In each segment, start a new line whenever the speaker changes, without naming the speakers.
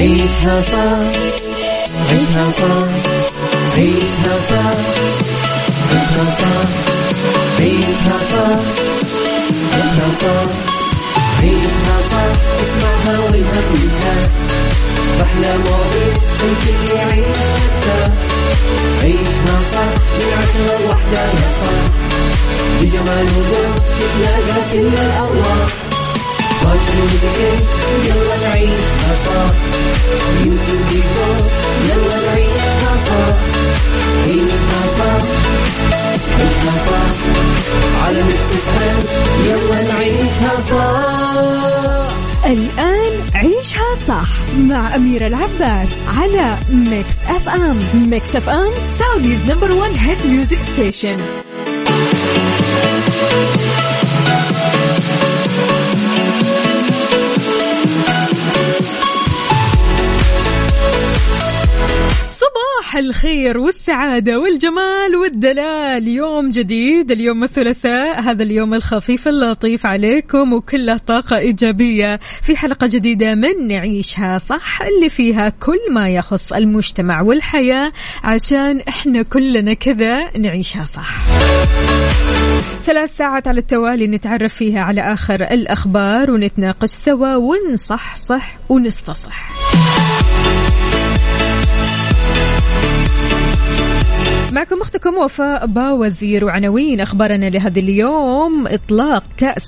عيشها صح. عيشها صح. عيشها صح. عيشها صح. عيشها صح. عيشها صح. عيشها صح. اسمعها والهم ينزاح أحلى مواضيع الكل يعيش عيشها صح. من عشرة لوحدة يا صاح بجمال وذوق تتلاقى كل الأرواح. يلا نعيشها صح يلا نعيشها صح عيشها صح عيشها صح على
الآن عيشها صح مع أميرة العباس على Mix FM Mix FM Saudi's number one hit music station صباح الخير والسعادة والجمال والدلال. يوم جديد اليوم الثلاثاء هذا اليوم الخفيف اللطيف عليكم وكله طاقة إيجابية. في حلقة جديدة من نعيشها صح اللي فيها كل ما يخص المجتمع والحياة عشان إحنا كلنا كذا نعيشها صح. ثلاث ساعات على التوالي نتعرف فيها على آخر الأخبار ونتناقش سوا ونصح صح ونستصح. معكم أختكم وفاء باوزير وعناوين أخبارنا لهذا اليوم إطلاق كأس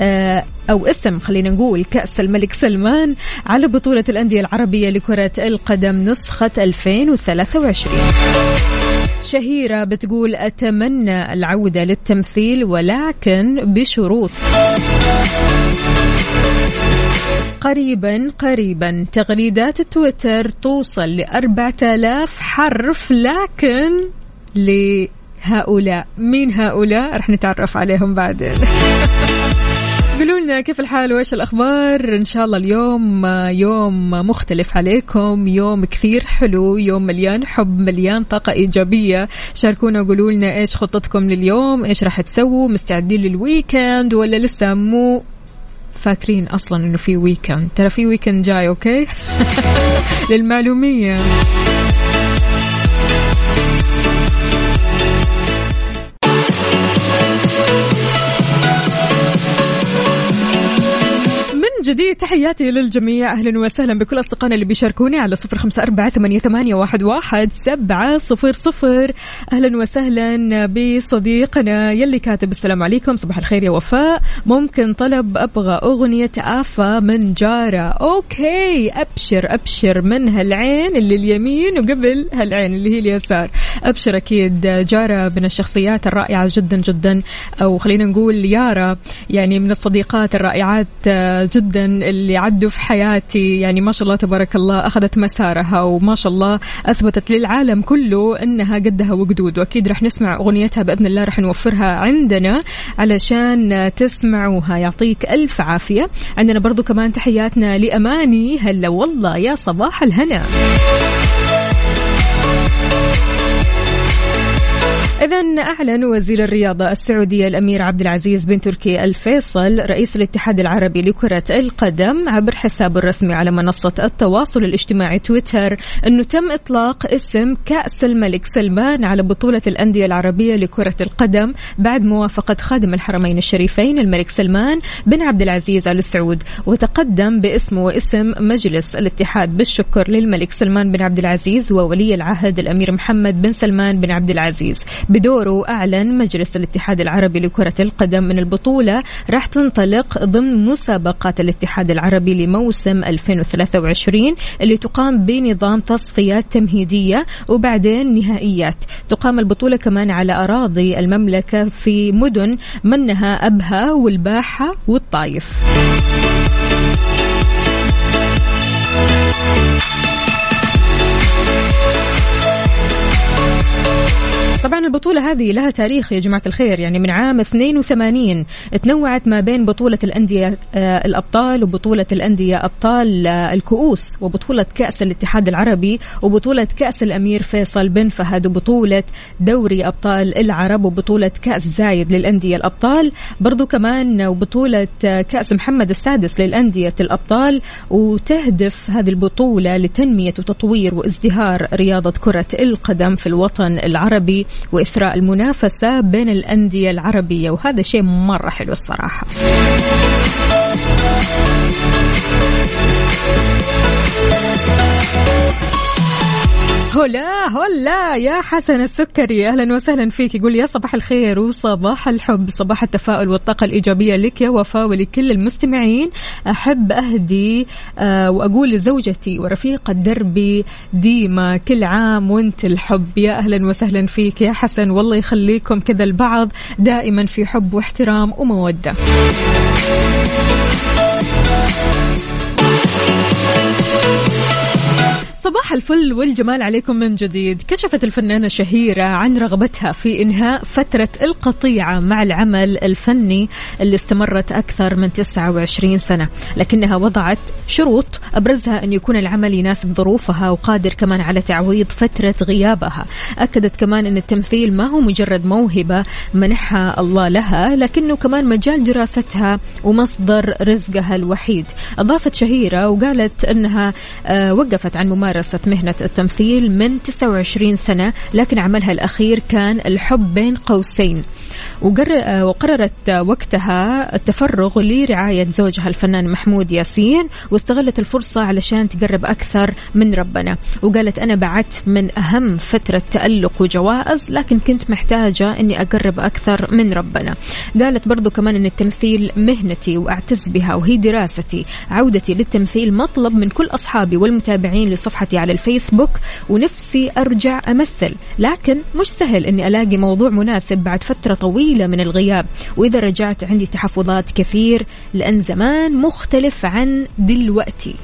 آه، أو اسم خلينا نقول كأس الملك سلمان على بطولة الأندية العربية لكرة القدم نسخة 2023 شهيرة بتقول أتمنى العودة للتمثيل ولكن بشروط. قريبا قريبا تغريدات تويتر توصل لأربعة آلاف حرف لكن لهؤلاء. مين هؤلاء؟ رح نتعرف عليهم بعدين قولوا لنا كيف الحال؟ وإيش الأخبار؟ إن شاء الله اليوم يوم مختلف عليكم. يوم كثير حلو يوم مليان حب مليان طاقة إيجابية. شاركونا وقولوا لنا إيش خطتكم لليوم؟ إيش راح تسووا؟ مستعدين لل weekend ولا لسه مو فاكرين أصلا إنه في weekend ترى في weekend جاي okay؟ للمعلومية. جديد. تحياتي للجميع. أهلا وسهلا بكل أصدقائنا اللي بيشاركوني على صفر خمسة أربعة ثمانية واحد واحد سبعة صفر صفر. أهلا وسهلا بصديقنا يلي كاتب السلام عليكم. صباح الخير يا وفاء. ممكن طلب أبغى أغنية آفا من جارة. أوكي. أبشر أبشر من هالعين اللي اليمين وقبل هالعين اللي هي اليسار. أبشر أكيد جارة من الشخصيات الرائعة جدا جدا. أو خلينا نقول يارا يعني من الصديقات الرائعات جدا اللي عدوا في حياتي. يعني ما شاء الله تبارك الله أخذت مسارها وما شاء الله أثبتت للعالم كله أنها قدها وقدود. وأكيد رح نسمع أغنيتها بإذن الله رح نوفرها عندنا علشان تسمعوها. يعطيك ألف عافية. عندنا برضو كمان تحياتنا لأماني. هلا والله يا صباح الهنا. إذا أعلن وزير الرياضة السعودية الأمير عبد العزيز بن تركي الفيصل رئيس الاتحاد العربي لكرة القدم عبر حسابه الرسمي على منصة التواصل الاجتماعي تويتر أنه تم إطلاق اسم كأس الملك سلمان على بطولة الأندية العربية لكرة القدم بعد موافقة خادم الحرمين الشريفين الملك سلمان بن عبد العزيز آل سعود. وتقدم باسمه واسم مجلس الاتحاد بالشكر للملك سلمان بن عبد العزيز وولي العهد الأمير محمد بن سلمان بن عبد العزيز. بدوره أعلن مجلس الاتحاد العربي لكرة القدم من البطولة راح تنطلق ضمن مسابقات الاتحاد العربي لموسم 2023 اللي تقام بنظام تصفيات تمهيدية وبعدين نهائيات. تقام البطولة كمان على أراضي المملكة في مدن منها أبها والباحة والطايف طبعا البطولة هذه لها تاريخ يا جماعة الخير يعني من عام 82 تنوعت ما بين بطولة الأندية آه، الأبطال وبطولة الأندية أبطال آه، الكؤوس وبطولة كأس الاتحاد العربي وبطولة كأس الأمير فيصل بن فهد وبطولة دوري أبطال العرب وبطولة كأس زايد للأندية الأبطال برضو كمان وبطولة آه، كأس محمد السادس للأندية الأبطال وتهدف هذه البطولة لتنمية وتطوير وازدهار رياضة كرة القدم في الوطن العربي. وإثراء المنافسة بين الأندية العربية وهذا شيء مرة حلو الصراحة. هلا هلا يا حسن السكري. أهلا وسهلا فيك. يقول يا صباح الخير وصباح الحب صباح التفاؤل والطاقة الإيجابية لك يا وفاء ولكل المستمعين. أحب أهدي آه وأقول لزوجتي ورفيقه دربي ديما كل عام وانت الحب. يا أهلا وسهلا فيك يا حسن. والله يخليكم كذا البعض دائما في حب واحترام ومودة. صباح الفل والجمال عليكم من جديد. كشفت الفنانة شهيرة عن رغبتها في إنهاء فترة القطيعة مع العمل الفني اللي استمرت أكثر من 29 سنة. لكنها وضعت شروط أبرزها أن يكون العمل يناسب ظروفها وقادر كمان على تعويض فترة غيابها. أكدت كمان أن التمثيل ما هو مجرد موهبة منحها الله لها لكنه كمان مجال دراستها ومصدر رزقها الوحيد. أضافت شهيرة وقالت أنها آه، وقفت عن ممارسة ممارسة مهنة التمثيل من 29 سنة لكن عملها الأخير كان الحب بين قوسين. وقررت وقتها التفرغ لرعاية زوجها الفنان محمود ياسين واستغلت الفرصة علشان تقرب أكثر من ربنا. وقالت أنا بعدت من أهم فترة تألق وجوائز لكن كنت محتاجة أني أقرب أكثر من ربنا. قالت برضو كمان أن التمثيل مهنتي وأعتز بها وهي دراستي. عودتي للتمثيل مطلب من كل أصحابي والمتابعين لصفحتي على الفيسبوك ونفسي أرجع أمثل. لكن مش سهل أني ألاقي موضوع مناسب بعد فترة طويلة من الغياب. وإذا رجعت عندي تحفظات كثير لأن زمان مختلف عن دلوقتي.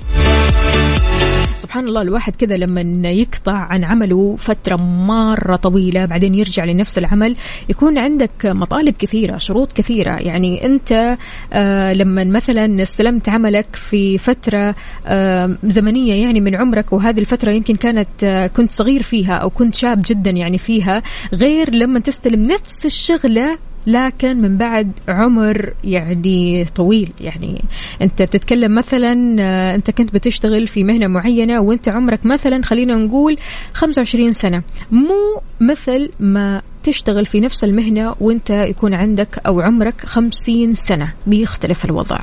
سبحان الله الواحد كذا لما يقطع عن عمله فترة مرة طويلة بعدين يرجع لنفس العمل يكون عندك مطالب كثيرة شروط كثيرة. يعني أنت آه لما مثلا استلمت عملك في فترة آه زمنية يعني من عمرك وهذه الفترة يمكن كانت آه كنت صغير فيها أو كنت شاب جدا يعني فيها غير لما تستلم نفس الشغلة لكن من بعد عمر يعني طويل. يعني انت بتتكلم مثلا آه، انت كنت بتشتغل في مهنة معينة وانت عمرك مثلا خلينا نقول 25 سنة. مو مثل ما تشتغل في نفس المهنة وانت يكون عندك أو عمرك 50 سنة. بيختلف الوضع.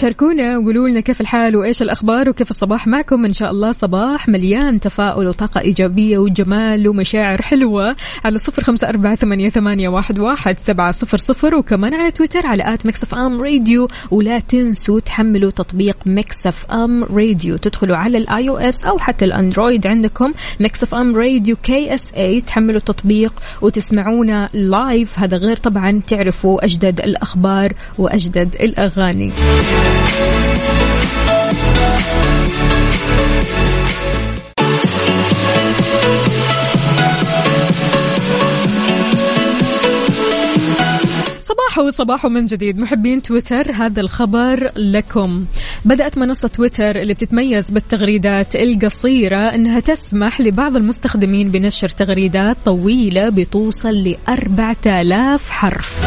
شاركونا وقولوا لنا كيف الحال وإيش الأخبار وكيف الصباح معكم. إن شاء الله صباح مليان تفاؤل وطاقة إيجابية وجمال ومشاعر حلوة على صفر خمسة أربعة ثمانية, ثمانية واحد, واحد سبعة صفر صفر وكمان على تويتر على at Mix FM Radio. ولا تنسوا تحملوا تطبيق Mix FM Radio. تدخلوا على ال iOS أو حتى ال Android عندكم Mix FM Radio KSA تحملوا التطبيق وتسمعونا live هذا غير طبعا تعرفوا أجدد الأخبار وأجدد الأغاني. صباحو صباحو من جديد. محبين تويتر هذا الخبر لكم. بدأت منصة تويتر اللي بتتميز بالتغريدات القصيرة أنها تسمح لبعض المستخدمين بنشر تغريدات طويلة بتوصل لأربعة آلاف حرف.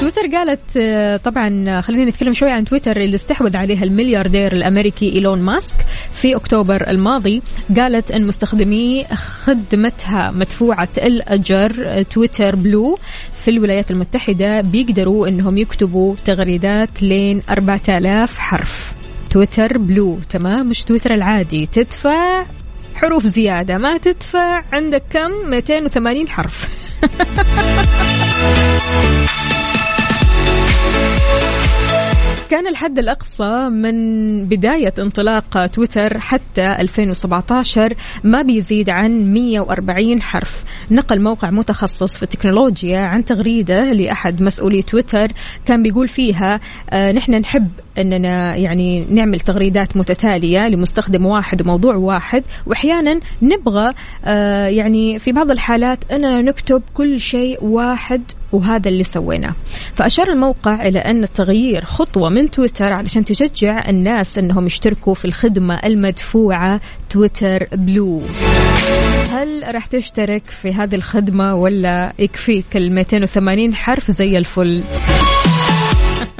تويتر قالت آه، طبعا خلينا نتكلم شوي عن تويتر اللي استحوذ عليها الملياردير الأمريكي إيلون ماسك في أكتوبر الماضي. قالت إن مستخدمي خدمتها مدفوعة الأجر آه، Twitter Blue. في الولايات المتحدة بيقدروا إنهم يكتبوا تغريدات لين 4000 حرف. Twitter Blue تمام؟ مش تويتر العادي. تدفع حروف زيادة. ما تدفع عندك كم؟ 280 حرف. كان الحد الأقصى من بداية انطلاق تويتر حتى 2017 ما بيزيد عن 140 حرف. نقل موقع متخصص في التكنولوجيا عن تغريدة لأحد مسؤولي تويتر كان بيقول فيها آه نحن نحب أننا يعني نعمل تغريدات متتالية لمستخدم واحد وموضوع واحد وأحيانا نبغى آه يعني في بعض الحالات أننا نكتب كل شيء واحد وهذا اللي سويناه. فأشار الموقع إلى أن التغيير خطوة من تويتر علشان تشجع الناس أنهم يشتركوا في الخدمة المدفوعة تويتر بلو. هل راح تشترك في هذه الخدمة ولا يكفيك ال 280 حرف؟ زي الفل.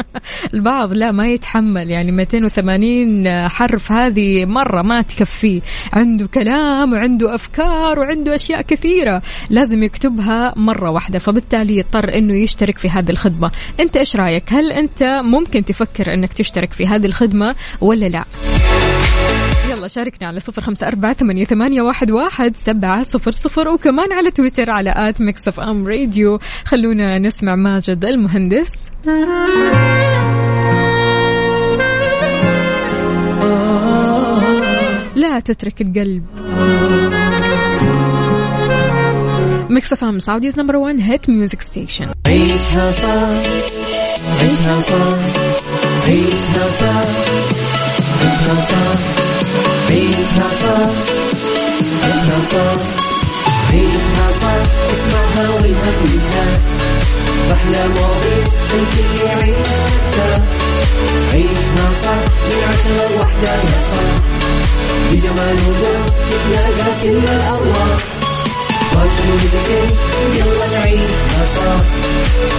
البعض لا ما يتحمل. يعني 280 حرف هذه مرة ما تكفيه عنده كلام وعنده أفكار وعنده أشياء كثيرة. لازم يكتبها مرة واحدة. فبالتالي يضطر أنه يشترك في هذه الخدمة. أنت إيش رأيك؟ هل أنت ممكن تفكر أنك تشترك في هذه الخدمة ولا لا؟ يلا شاركنا على صفر خمسة أربعة ثمانية, ثمانية واحد, واحد سبعة صفر صفر وكمان على تويتر على at Mix FM Radio. خلونا نسمع ماجد المهندس. لا تترك القلب. Mix FM Saudi's number 1 hit music station. عيشها صح عيشها صح عيشها صح. عيشها صح عيشها صح عيشها صح عيشها صح اسمعها والهم ينزاح أحلى مواضيع الكل يعيش عيشها صح من عشرة لوحدة يا صاح بجمال وذوق تتلاقى كل الأرواح يلا نعيشها صح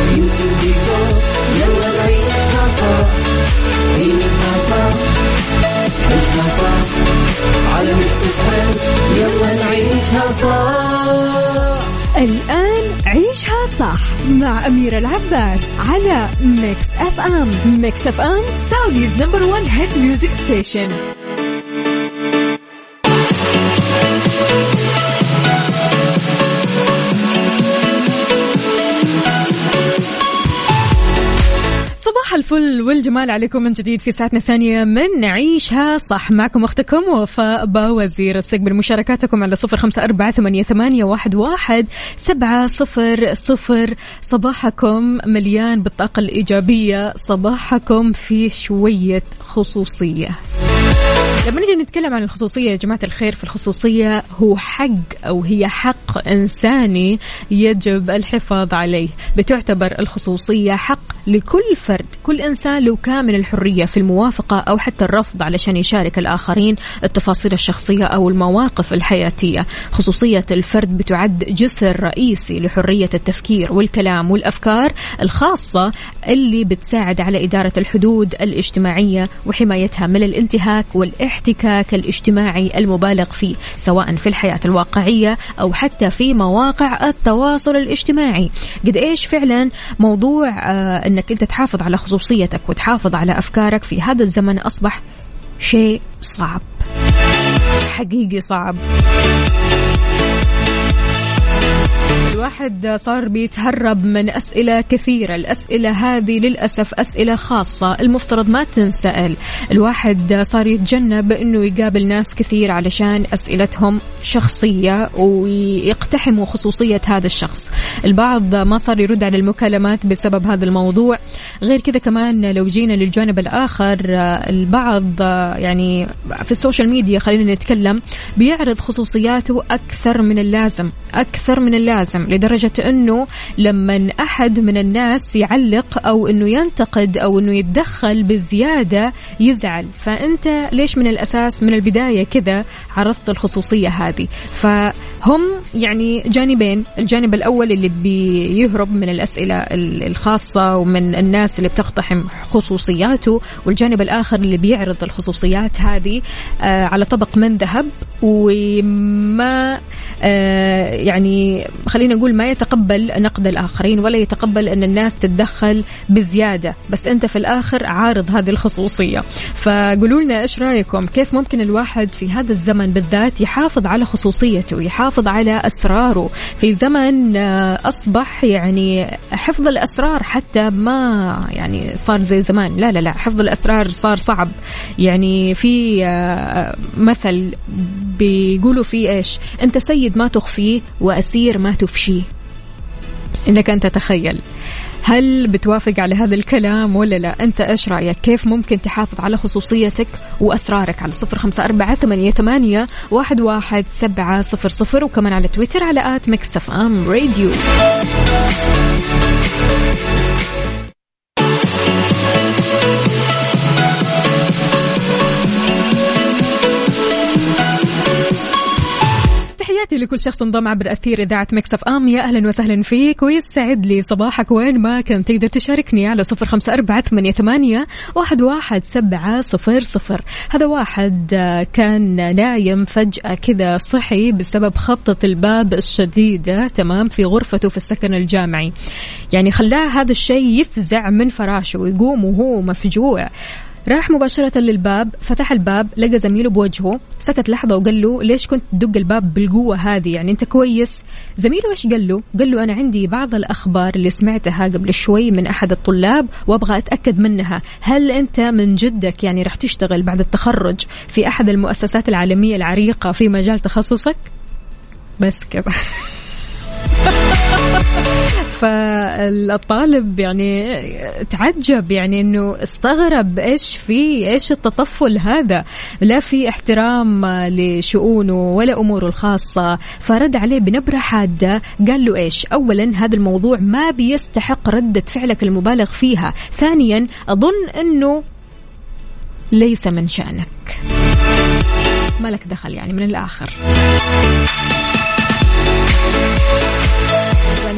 beauty وديكور يلا نعيشها صح عيشها صح عيشها صح على Mix يلا نعيشها صح الآن عيشها صح مع أميرة العباس على Mix FM Mix FM Saudi's number one hit music station الفل والجمال عليكم من جديد في ساعتنا الثانية من نعيشها صح. معكم أختكم وفاء باوزير استقبل مشاركاتكم على صفر خمسة أربعة ثمانية, واحد, سبعة صفر صفر. صباحكم مليان بالطاقة الإيجابية صباحكم في شوية خصوصية. لما نجي نتكلم عن الخصوصية يا جماعة الخير في الخصوصية هو حق أو هي حق إنساني يجب الحفاظ عليه. بتعتبر الخصوصية حق لكل فرد كل إنسان له كامل الحرية في الموافقة أو حتى الرفض علشان يشارك الآخرين التفاصيل الشخصية أو المواقف الحياتية. خصوصية الفرد بتعد جسر رئيسي لحرية التفكير والكلام والأفكار الخاصة اللي بتساعد على إدارة الحدود الاجتماعية وحمايتها من الانتهاك والاحتكاك الاجتماعي المبالغ فيه سواء في الحياة الواقعية أو حتى في مواقع التواصل الاجتماعي. قد إيش فعلا موضوع آه أنك أنت تحافظ على خصوصيتك وتحافظ على أفكارك في هذا الزمن أصبح شيء صعب. حقيقي صعب. الواحد صار بيتهرب من أسئلة كثيرة. الأسئلة هذه للأسف أسئلة خاصة. المفترض ما تنسأل. الواحد صار يتجنب أنه يقابل ناس كثير علشان أسئلتهم شخصية ويقتحموا خصوصية هذا الشخص. البعض ما صار يرد على المكالمات بسبب هذا الموضوع. غير كذا كمان لو جينا للجانب الآخر البعض يعني في ال social media خلينا نتكلم بيعرض خصوصياته أكثر من اللازم. أكثر من اللازم. لدرجة أنه لما أحد من الناس يعلق أو أنه ينتقد أو أنه يتدخل بزيادة يزعل. فأنت ليش من الأساس من البداية كذا عرضت الخصوصية هذه؟ فهم يعني جانبين الجانب الأول اللي بيهرب من الأسئلة الخاصة ومن الناس اللي بتقتحم خصوصياته والجانب الآخر اللي بيعرض الخصوصيات هذه آه، على طبق من ذهب وما آه، يعني خلينا نقول ما يتقبل نقد الآخرين ولا يتقبل أن الناس تتدخل بزيادة. بس أنت في الآخر عارض هذه الخصوصية. فقولوا لنا إيش رأيكم؟ كيف ممكن الواحد في هذا الزمن بالذات يحافظ على خصوصيته يحافظ على أسراره؟ في زمن آه، أصبح يعني حفظ الأسرار حتى ما يعني صار زي زمان. لا لا لا حفظ الأسرار صار صعب. يعني في آه، مثل بيقولوا فيه إيش؟ أنت سيد ما تخفيه وأسير ما تفشيه. إنك أنت تخيل هل بتوافق على هذا الكلام ولا لا؟ أنت إيش رأيك؟ كيف ممكن تحافظ على خصوصيتك وأسرارك على صفر خمسة أربعة ثمانية, ثمانية واحد, واحد سبعة صفر صفر وكمان على تويتر على at Mix FM Radio. تحياتي لكل شخص انضم عبر أثير إذاعة مكسف أم يا أهلا وسهلا فيك ويسعد لي صباحك. وين ما كنت تقدر تشاركني على صفر خمسة أربعة ثمانية, ثمانية واحد, واحد سبعة صفر صفر. هذا واحد آه، كان نايم فجأة كذا صحي بسبب خبطة الباب الشديدة تمام في غرفته في السكن الجامعي. يعني خلاه هذا الشيء يفزع من فراشه ويقوم وهو مفجوع. راح مباشرة للباب فتح الباب لقى زميله بوجهه سكت لحظة وقال له ليش كنت تدق الباب بالقوة هذه؟ يعني أنت كويس. زميله إيش قال له؟ قال له أنا عندي بعض الأخبار اللي سمعتها قبل شوي من أحد الطلاب وأبغى أتأكد منها. هل أنت من جدك يعني راح تشتغل بعد التخرج في أحد المؤسسات العالمية العريقة في مجال تخصصك؟ بس كذا فالطالب يعني تعجب يعني إنه استغرب إيش في إيش التطفل هذا. لا في احترام لشؤونه ولا أموره الخاصة. فرد عليه بنبرة حادة قال له إيش؟ اولا هذا الموضوع ما بيستحق ردة فعلك المبالغ فيها. ثانيا أظن إنه ليس من شأنك. ما لك دخل يعني من الآخر.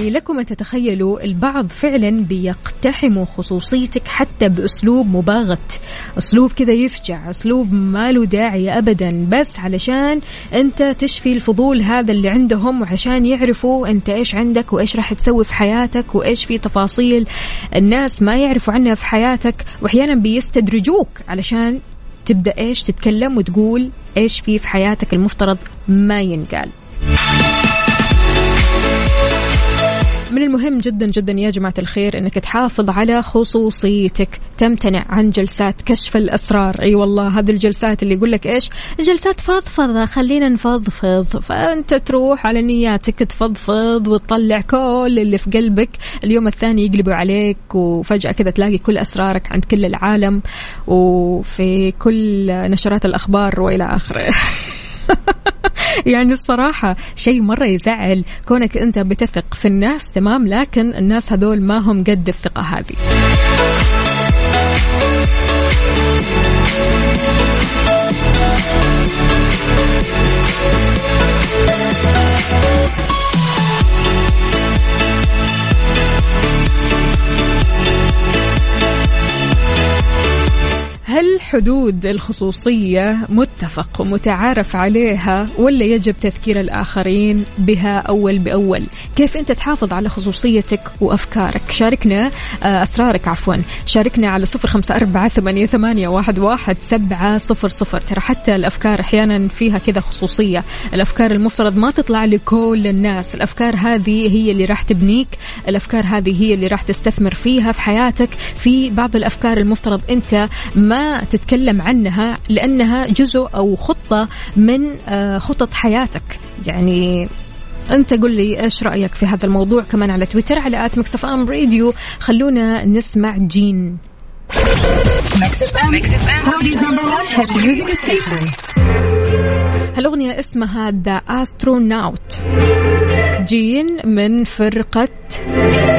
يعني لكم أن تتخيلوا البعض فعلا بيقتحموا خصوصيتك حتى بأسلوب مباغت. أسلوب كذا يفجع أسلوب ما له داعي أبدا. بس علشان أنت تشفي الفضول هذا اللي عندهم وعشان يعرفوا أنت إيش عندك وإيش راح تسوي في حياتك وإيش في تفاصيل الناس ما يعرفوا عنها في حياتك وأحيانا بيستدرجوك علشان تبدأ إيش تتكلم وتقول إيش في في حياتك المفترض ما ينقال. من المهم جدا جدا يا جماعة الخير أنك تحافظ على خصوصيتك. تمتنع عن جلسات كشف الأسرار. أي أيوة والله هذه الجلسات اللي يقول لك إيش؟ جلسات فضفضة. خلينا نفضفض. فأنت تروح على نياتك تفضفض وتطلع كل اللي في قلبك. اليوم الثاني يقلبوا عليك وفجأة كذا تلاقي كل أسرارك عند كل العالم وفي كل نشرات الأخبار وإلى آخره. يعني الصراحة شيء مرة يزعل كونك أنت بتثق في الناس تمام؟ لكن الناس هذول ما هم قد الثقة هذه. هل حدود الخصوصية متفق ومتعارف عليها ولا يجب تذكير الآخرين بها أول بأول؟ كيف أنت تحافظ على خصوصيتك وأفكارك؟ شاركنا آه، أسرارك عفوا. شاركنا على صفر خمسة أربعة ثمانية, واحد, واحد سبعة صفر صفر. ترى حتى الأفكار أحيانا فيها كذا خصوصية. الأفكار المفترض ما تطلع لكل الناس. الأفكار هذه هي اللي راح تبنيك. الأفكار هذه هي اللي راح تستثمر فيها في حياتك. في بعض الأفكار المفترض أنت ما تتكلم عنها لأنها جزء أو خطة من آه، خطط حياتك. يعني أنت قل لي إيش رأيك في هذا الموضوع كمان على تويتر على at Mix FM Radio. خلونا نسمع Jin. هالأغنية اسمها The Astronaut Jin من فرقة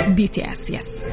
BTS يس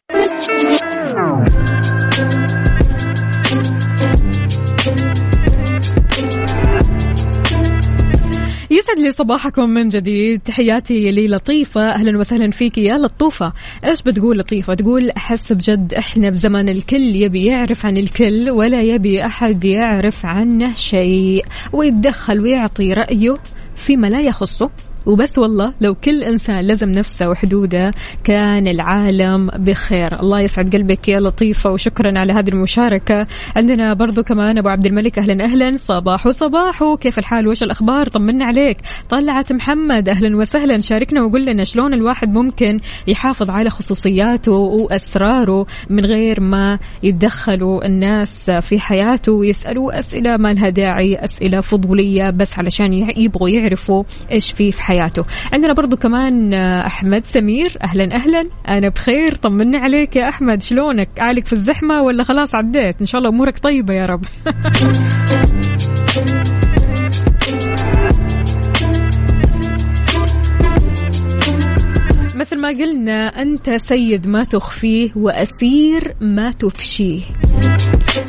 يسعد لي صباحكم من جديد. تحياتي للطيفة أهلا وسهلا فيك يا لطوفة. إيش بتقول لطيفة؟ تقول أحس بجد إحنا بزمن الكل يبي يعرف عن الكل ولا يبي أحد يعرف عنه شيء. ويتدخل ويعطي رأيه فيما لا يخصه. وبس والله لو كل إنسان لزم نفسه وحدوده كان العالم بخير. الله يسعد قلبك يا لطيفة وشكرا على هذه المشاركة. عندنا برضو كمان أبو عبد الملك أهلا أهلا. صباح وصباح كيف الحال؟ وش الأخبار؟ طمنا عليك. طلعت محمد أهلا وسهلا. شاركنا وقول لنا شلون الواحد ممكن يحافظ على خصوصياته وأسراره من غير ما يتدخلوا الناس في حياته ويسألوا أسئلة ما لها داعي أسئلة فضولية بس علشان يبغوا يعرفوا إيش في في حياته. عندنا برضو كمان آه، أحمد سمير. أهلا أهلا. أنا بخير طمني عليك يا أحمد. شلونك؟ عليك في الزحمة ولا خلاص عديت؟ إن شاء الله أمورك طيبة يا رب. مثل ما قلنا أنت سيد ما تخفيه وأسير ما تفشيه.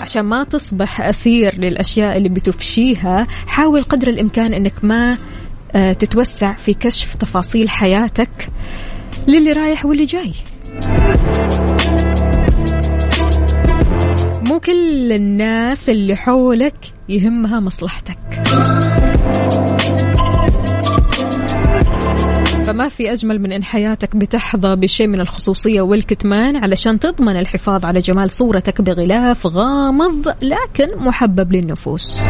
عشان ما تصبح أسير للأشياء اللي بتفشيها حاول قدر الإمكان أنك ما تتوسع في كشف تفاصيل حياتك للي رايح واللي جاي. مو كل الناس اللي حولك يهمها مصلحتك. فما في أجمل من أن حياتك بتحظى بشيء من الخصوصية والكتمان علشان تضمن الحفاظ على جمال صورتك بغلاف غامض لكن محبب للنفوس.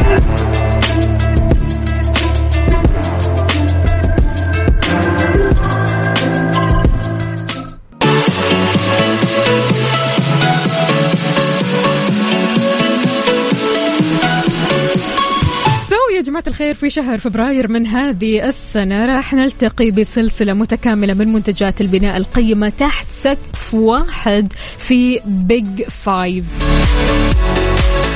الخير في شهر فبراير من هذه السنة. راح نلتقي بسلسلة متكاملة من منتجات البناء القيمة تحت سقف واحد في بيج فايف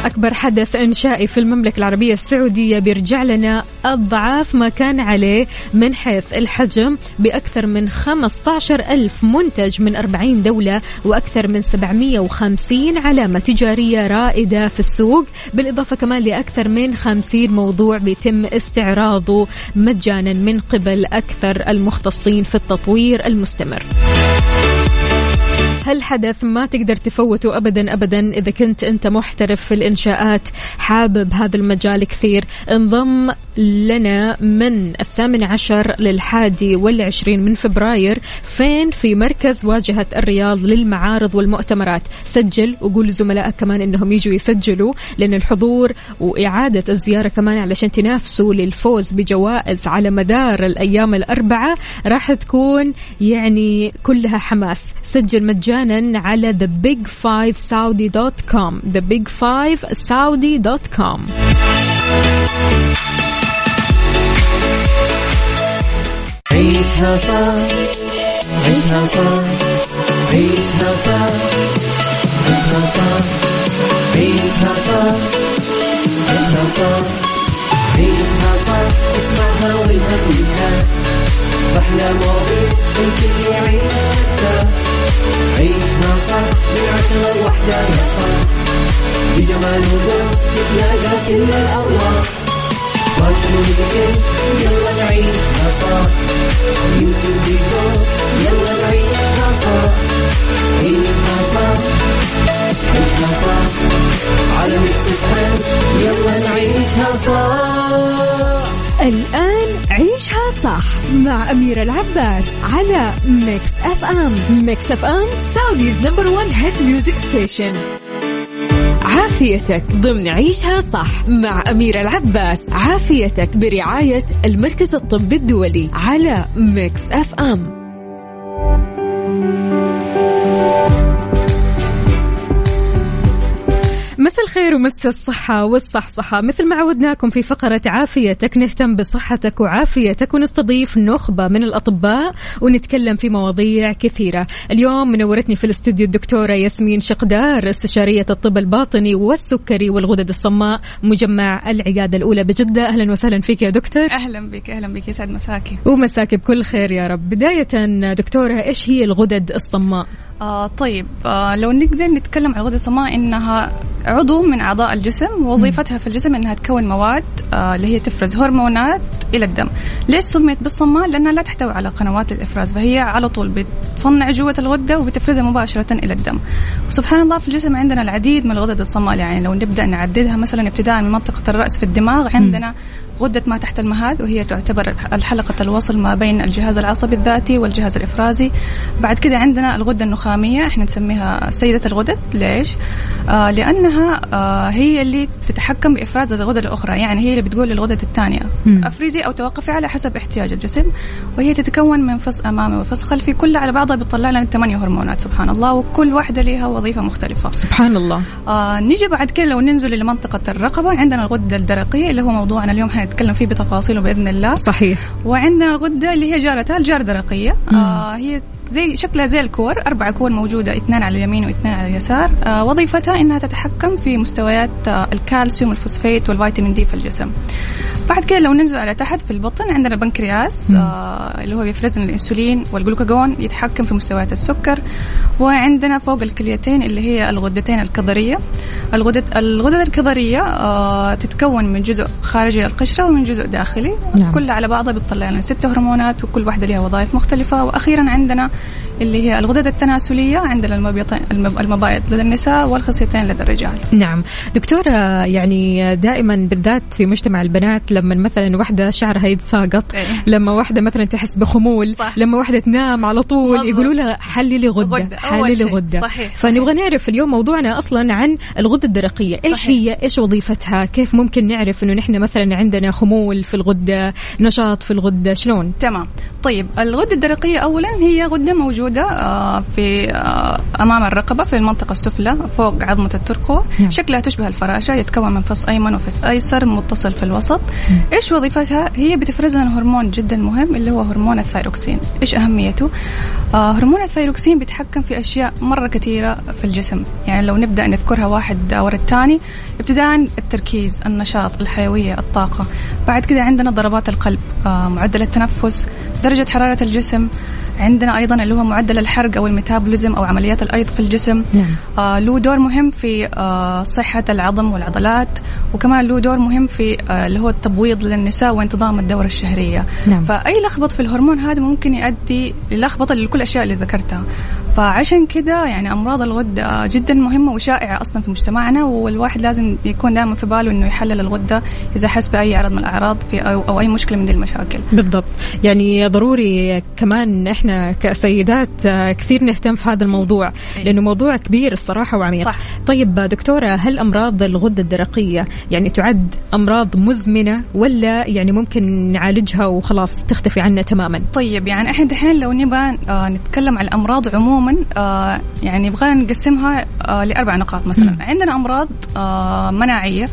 أكبر حدث إنشائي في المملكة العربية السعودية بيرجع لنا أضعاف ما كان عليه من حيث الحجم بأكثر من 15 ألف منتج من 40 دولة وأكثر من 750 علامة تجارية رائدة في السوق بالإضافة كمان لأكثر من 50 موضوع بيتم استعراضه مجانا من قبل أكثر المختصين في التطوير المستمر. هالحدث ما تقدر تفوته ابدا ابدا إذا كنت أنت محترف في الإنشاءات حابب هذا المجال كثير. انضم لنا من الثامن عشر للحادي والعشرين من فبراير فين في مركز واجهة الرياض للمعارض والمؤتمرات. سجل وقول لزملائك كمان إنهم يجوا يسجلوا لأن الحضور وإعادة الزيارة كمان علشان تنافسوا للفوز بجوائز على مدار الأيام الأربعة راح تكون يعني كلها حماس. سجل مجانا على thebig5saudi.com thebig5saudi.com
عيشها صار عيشها صار عيشها صار عيشها صار عيشها صار عيشها صار عيشها صار اسمعها والهم ينزاح أحلى مواضيع الكل يعيش عيشها صح. من عشرة لوحدة يا صاح بجمال وذوق تتلاقى كل الأرواح. يلا نعيشها يلا نعيشها صح
الآن عيشها صح مع أميرة العباس على Mix FM Mix FM Saudi's number one hit music station عافيتك ضمن عيشها صح مع أميرة العباس. عافيتك برعاية المركز الطبي الدولي على Mix FM. الخير ومساء الصحة والصحصحة. مثل ما عودناكم في فقرة عافيتك نهتم بصحتك وعافيتك ونستضيف نخبة من الأطباء ونتكلم في مواضيع كثيرة. اليوم منورتني في الاستوديو الدكتورة ياسمين شقدار استشارية الطب الباطني والسكري والغدد الصماء مجمع العيادة الأولى بجدة. أهلا وسهلا فيك يا دكتور.
أهلا بك أهلا بك يسعد مساكي.
ومساكي بكل خير يا رب. بداية دكتورة إيش هي الغدد الصماء؟
آه طيب آه لو نقدر نتكلم عن الغدة الصماء إنها عضو من أعضاء الجسم وظيفتها في الجسم إنها تكون مواد آه اللي هي تفرز هرمونات إلى الدم. ليش سميت بالصماء؟ لأنها لا تحتوي على قنوات الإفراز فهي على طول بتصنع جوة الغدة وبتفرزها مباشرة إلى الدم. وسبحان الله في الجسم عندنا العديد من الغدد الصماء يعني لو نبدأ نعددها مثلا ابتداء من منطقة الرأس في الدماغ عندنا غدة ما تحت المهاد وهي تعتبر الحلقة الوصل ما بين الجهاز العصبي الذاتي والجهاز الإفرازي. بعد كده عندنا الغدة النخامية إحنا نسميها سيدة الغدد. ليش؟ آه لأنها آه هي اللي تتحكم بإفراز الغدد الأخرى يعني هي اللي بتقول للغدد الثانية. أفرزي أو توقفي على حسب احتياج الجسم وهي تتكون من فص أمامي وفص خلفي كلها على بعضها بتطلع لنا ثمانية هرمونات سبحان الله وكل واحدة لها وظيفة مختلفة.
سبحان الله.
آه نيجي بعد كده لو ننزل لمنطقة الرقبة عندنا الغدة الدرقية اللي هو موضوعنا اليوم حنتكلم فيه بتفاصيله باذن الله.
صحيح.
وعندنا غدة اللي هي جارتها الجار درقيه آه هي زي شكلها زي الكور أربع كور موجودة اثنان على اليمين واثنان على اليسار. آه وظيفتها إنها تتحكم في مستويات آه الكالسيوم والفوسفيت والفيتامين D في الجسم. بعد كده لو ننزل على تحت في البطن عندنا البنكرياس آه اللي هو بيفرز لنا الإنسولين والجلوكاجون يتحكم في مستويات السكر. وعندنا فوق الكليتين اللي هي الغدتين الكظرية. الغدة الغدد الكظرية آه تتكون من جزء خارجي القشره ومن جزء داخلي.
نعم.
كلها على بعضها بتطلع لنا ست هرمونات وكل واحدة لها وظائف مختلفة. وأخيرا عندنا اللي هي الغدد التناسلية عندنا المبايض لدى النساء والخصيتين لدى الرجال
نعم دكتورة يعني دائما بالذات في مجتمع البنات لما مثلا واحدة شعرها يتساقط
إيه.
لما واحدة مثلا تحس بخمول
صح.
لما واحدة تنام على طول. يقولوا لها حللي لي غدة
غدة.
حللي. غدة
صحيح.
فنبغى نعرف اليوم موضوعنا أصلا عن الغدة الدرقية إيش
صحيح.
هي إيش وظيفتها كيف ممكن نعرف إنه نحن مثلا عندنا خمول في الغدة نشاط في الغدة شلون
تمام طيب الغدة الدرقية أولا هي غدة موجودة آه، في آه، أمام الرقبة في المنطقة السفلى فوق عظمة الترقوة
نعم.
شكلها تشبه الفراشة يتكون من فص أيمن وفص أيسر متصل في الوسط. إيش وظيفتها؟ هي بتفرز لنا هرمون جدا مهم اللي هو هرمون الثايروكسين. إيش أهميته؟ آه، هرمون الثايروكسين بيتحكم في أشياء مرة كثيرة في الجسم. يعني لو نبدأ نذكرها واحد ورا الثاني ابتداء التركيز النشاط الحيوية الطاقة. بعد كده عندنا ضربات القلب آه، معدل التنفس درجة حرارة الجسم. عندنا أيضا اللي هو معدل الحرق أو الميتابوليزم أو عمليات الأيض في الجسم.
نعم.
آه له دور مهم في آه صحة العظم والعضلات وكمان له دور مهم في آه اللي هو التبويض للنساء وانتظام الدورة الشهرية.
نعم.
فأي لخبط في الهرمون هذا ممكن يؤدي للخبطة لكل الأشياء اللي ذكرتها. فعشان كده يعني أمراض الغدة جدا مهمة وشائعة أصلا في مجتمعنا والواحد لازم يكون دائما في باله إنه يحلل الغدة إذا حس بأي عرض من الأعراض في أو, أو أي مشكلة من دي المشاكل
بالضبط يعني ضروري كمان إحنا كسيدات آه، كثير نهتم في هذا الموضوع
إيه.
لأنه موضوع كبير الصراحة وعميق
صح.
طيب دكتورة هل أمراض الغدة الدرقية يعني تعد أمراض مزمنة ولا يعني ممكن نعالجها وخلاص تختفي عنا تماما
طيب يعني إحنا دحين لو نبغى آه نتكلم عن الأمراض عموما آه يعني يبغى نقسمها لأربع نقاط مثلا
مم.
عندنا أمراض مناعية.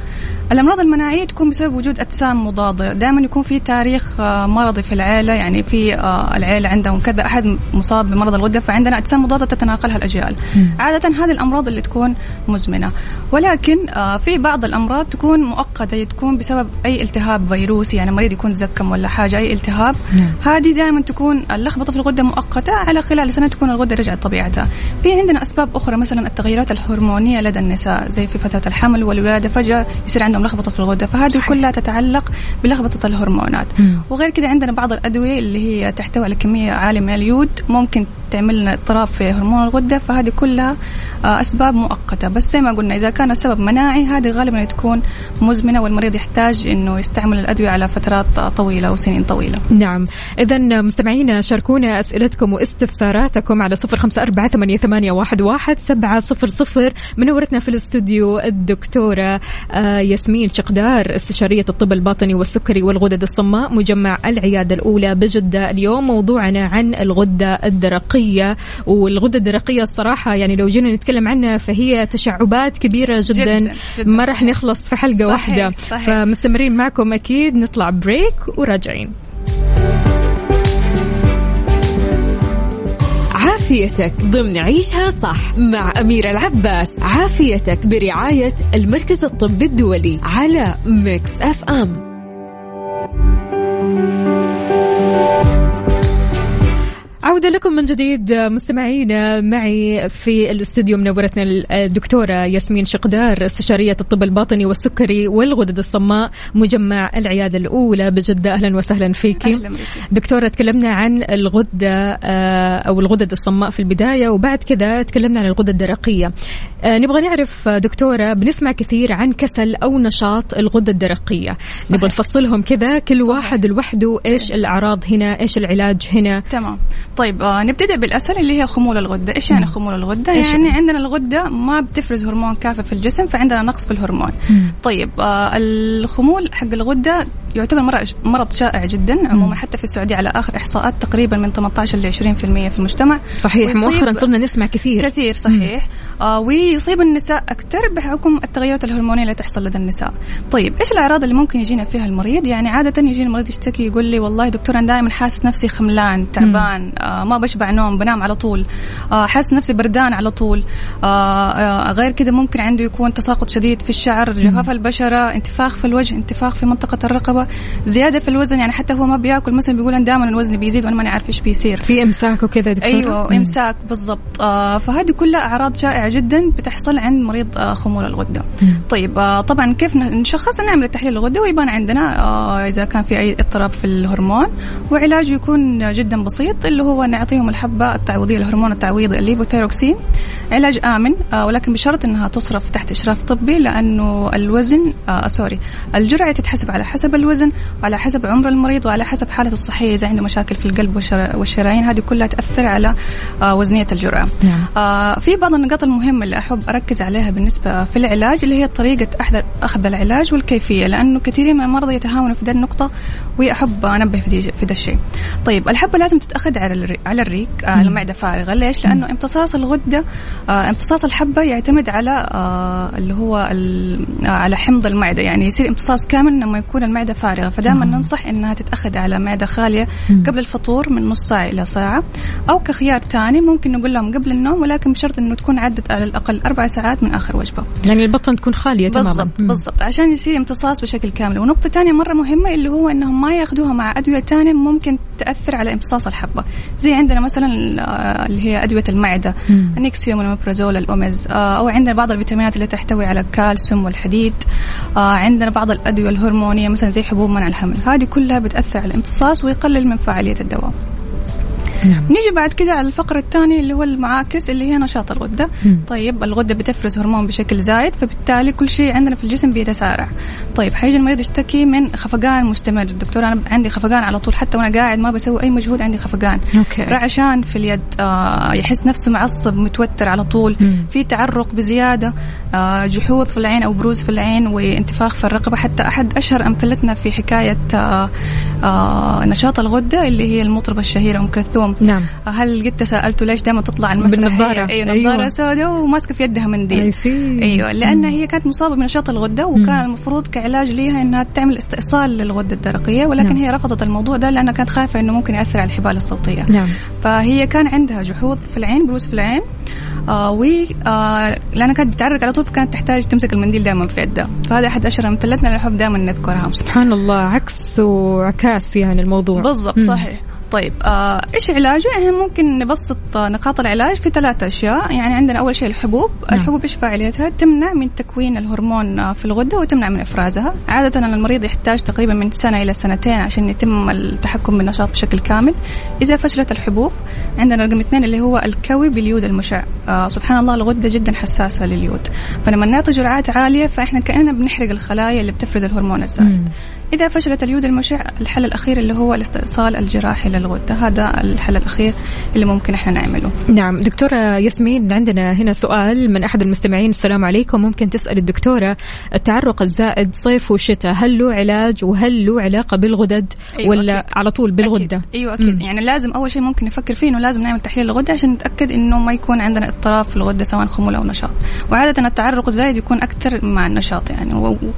الأمراض المناعية تكون بسبب وجود أجسام مضادة. دائما يكون في تاريخ آه مرضي في العائله يعني في آه العائله عندهم كذا أحد مصاب بمرض الغده فعندنا أجسام مضادة تتناقلها
الأجيال.
عادة هذه الأمراض اللي تكون مزمنة. ولكن آه في بعض الأمراض تكون مؤقتة تكون بسبب أي التهاب فيروسي يعني مريض يكون زكم ولا حاجة أي التهاب.
نعم.
هذه دائما تكون اللخبطة في الغدة مؤقتة على خلال سنة تكون الغدة رجعت طبيعتها. في عندنا أسباب أخرى مثلا التغيرات الهرمونية لدى النساء زي في فترة الحمل والولادة فجأة يصير عندهم لخبطة في الغدة فهذه
صحيح.
كلها تتعلق بلخبطة الهرمونات.
مم.
وغير كده عندنا بعض الأدوية اللي هي تحتوي على كمية عالية من اليود ممكن تعمل لنا اضطراب في هرمون الغدة فهذه كلها آه، أسباب مؤقتة. بس زي ما قلنا إذا كان السبب مناعي هذه غالبا تكون مزمنة والمريض يحتاج إنه يستعمل الأدوية على فترات طويلة وسنين طويلة.
نعم. إذا مستمعينا شاركونا أسئلتكم واستفساراتكم على صفر خمسة أربعة ثمانية, ثمانية واحد, واحد سبعة صفر صفر. منورتنا في الاستوديو الدكتورة آه، ياسمين شقدار استشارية الطب الباطني والسكري والغدد الصماء مجمع العيادة الأولى بجدة اليوم موضوعنا عن الغدة الدرقية. والغدة الدرقية الصراحة يعني لو جينا نتكلم عنها فهي تشعبات كبيرة جدا,
جداً، جداً.
ما راح نخلص في حلقة
صحيح،
واحدة.
صحيح.
فمستمرين معكم أكيد نطلع break وراجعين.
عافيتك. ضمن عيشها صح مع أميرة العباس. عافيتك برعاية المركز الطبي الدولي على Mix FM.
عودة لكم من جديد مستمعينا معي في الاستوديو منورتنا الدكتورة ياسمين شقدار استشارية الطب الباطني والسكري والغدد الصماء مجمع العيادة الأولى. بجدة أهلا وسهلا فيكي.
أهلاً بك.
دكتورة تكلمنا عن الغدة آه، أو الغدد الصماء في البداية وبعد كذا تكلمنا عن الغدة الدرقية. آه، نبغى نعرف دكتورة بنسمع كثير عن كسل أو نشاط الغدة الدرقية. نبغى نفصلهم كذا كل
صحيح.
واحد لوحده إيش الأعراض هنا إيش العلاج هنا.
تمام. طيب آه نبتدي بالأسهل اللي هي خمول الغدة إيش يعني خمول
الغدة
يعني
يعني؟
عندنا الغدة ما بتفرز هرمون كافي في الجسم فعندنا نقص في الهرمون
مم.
طيب آه الخمول حق الغدة يعتبر مرض شائع جدا. عموما حتى في السعودية على آخر إحصاءات تقريبا من 18 ل 20% في المجتمع.
صحيح مؤخرا صرنا نسمع كثير.
كثير صحيح. آه ويصيب النساء أكثر بحكم التغيرات الهرمونية اللي تحصل لدى النساء. طيب إيش الأعراض اللي ممكن يجينا فيها المريض؟ يعني عادة يجيني المريض يشتكي يقول لي والله دكتور أنا دائما حاسس نفسي خملان تعبان آه ما بشبع نوم بنام على طول آه حاسس نفسي بردان على طول آه آه غير كذا ممكن عنده يكون تساقط شديد في الشعر جفاف البشرة انتفاخ في الوجه انتفاخ في منطقة الرقبة زيادة في الوزن يعني حتى هو ما بياكل مثلا بيقول أنا دائما الوزن بيزيد وأنا ماني عارف إيش بيصير.
في إمساك وكذا دكتور
أيوه إمساك بالضبط. آه فهذه كلها أعراض شائعة جدا بتحصل عند مريض آه خمول الغدة. مم. طيب آه طبعا كيف نشخص نعمل تحليل الغدة ويبان عندنا آه إذا كان في أي اضطراب في الهرمون وعلاجه يكون جدا بسيط اللي هو نعطيهم الحبة التعويضية الهرمون التعويضي الليفوثيروكسين علاج آمن آه ولكن بشرط إنها تصرف تحت إشراف طبي لأنه الوزن آه sorry الجرعة تتحسب على حسب الوزن. وعلى حسب عمر المريض وعلى حسب حالته الصحية إذا عنده مشاكل في القلب والشرايين هذه كلها تأثر على آه وزنية الجرعة. نعم. آه في بعض النقاط المهمة اللي أحب أركز عليها بالنسبة في العلاج اللي هي طريقة أخذ العلاج والكيفية لأنه كثيرين من المرضى يتهاونوا في ذا النقطة واحب أنبه في ذا الشيء. طيب الحبة لازم تتأخذ على على الريق على معده فارغة. ليش؟ لأنه امتصاص الغدة آه امتصاص الحبة يعتمد على آه اللي هو على حمض المعدة. يعني يصير امتصاص كامل لما يكون المعدة فارغة. فدائما ننصح إنها تتأخذ على معدة خالية قبل الفطور من نص ساعة إلى ساعة أو كخيار ثاني ممكن نقول لهم قبل النوم ولكن بشرط إنه تكون عدت على الأقل أربع ساعات من آخر وجبة.
يعني البطن تكون خالية تماما.
بالضبط بالضبط. عشان يصير امتصاص بشكل كامل. ونقطة ثانية مرة مهمة اللي هو إنهم ما يأخذوها مع أدوية ثانية ممكن تأثر على امتصاص الحبة. زي عندنا مثلا اللي هي أدوية المعدة. ال Nexium وال omeprazole ال Omiz أو عندنا بعض الفيتامينات اللي تحتوي على الكالسيوم والحديد. عندنا بعض الأدوية الهرمونية مثلا زي حبوب منع الحمل هذه كلها بتأثر على الامتصاص ويقلل من فعالية الدواء. نعم. نيجي بعد كده على الفقرة الثانية اللي هو المعاكس اللي هي نشاط الغدة مم. طيب الغدة بتفرز هرمون بشكل زايد فبالتالي كل شيء عندنا في الجسم بيتسارع طيب حيجي المريض يشتكي من خفقان مستمر دكتور أنا عندي خفقان على طول حتى وأنا قاعد ما بسوي أي مجهود عندي خفقان أوكي. رعشان في اليد آه يحس نفسه معصب متوتر على طول مم. في تعرق بزيادة آه جحوظ في العين أو بروز في العين وانتفاخ في الرقبة حتى أحد أشهر أمثلتنا في حكاية آه آه نشاط الغدة اللي هي المطربة الشهيرة أم كلثوم نعم. هل قد تساءلته ليش دائما تطلع المسرح؟
بالنظارة.
أيوة نظارة أيوة. سوداء وماسكة في يدها منديل أيوة لأن هي كانت مصابة بنشاط الغدة وكان مم. المفروض كعلاج ليها إنها تعمل استئصال للغدة الدرقية ولكن نعم. هي رفضت الموضوع ده لأنها كانت خايفة إنه ممكن يأثر على الحبال الصوتية. نعم. فهي كان عندها جحوظ في العين بروز في العين آه و آه لأنها كانت بتعرق على طول فكانت تحتاج تمسك المنديل دائما في يدها. فهذا أحد أشهر أمثلتنا اللي نحب دائما نذكرها.
سبحان الله عكس وعكاس يعني الموضوع.
بالضبط صحيح. طيب آه إيش علاجه؟ يعني ممكن نبسط نقاط العلاج في ثلاثة أشياء، يعني عندنا أول شيء الحبوب، نعم. الحبوب إيش فاعليتها؟ تمنع من تكوين الهرمون في الغدة وتمنع من إفرازها، عادة المريض يحتاج تقريبا من سنة إلى سنتين عشان يتم التحكم بالنشاط بشكل كامل. إذا فشلت الحبوب عندنا رقم اثنين اللي هو الكوي باليود المشع، آه سبحان الله الغدة جدا حساسة لليود، فلما نعطي جرعات عالية فإحنا كأننا بنحرق الخلايا اللي بتفرز الهرمون الزائد. إذا فشلت اليود المشع الحل الأخير اللي هو الاستئصال الجراحي للغدة هذا الحل الأخير اللي ممكن إحنا نعمله.
نعم. دكتورة ياسمين عندنا هنا سؤال من أحد المستمعين. السلام عليكم. ممكن تسأل الدكتورة التعرق الزائد صيف وشتاء هل له علاج وهل له علاقة بالغدد؟ أيوة ولا أكيد. على طول بالغدة؟
أكيد. أيوة أكيد. مم. يعني لازم أول شيء ممكن نفكر فيه إنه لازم نعمل تحليل الغدة عشان نتأكد إنه ما يكون عندنا اضطراب في الغدة سواء خمول أو نشاط. وعادة التعرق الزايد يكون أكثر مع النشاط يعني.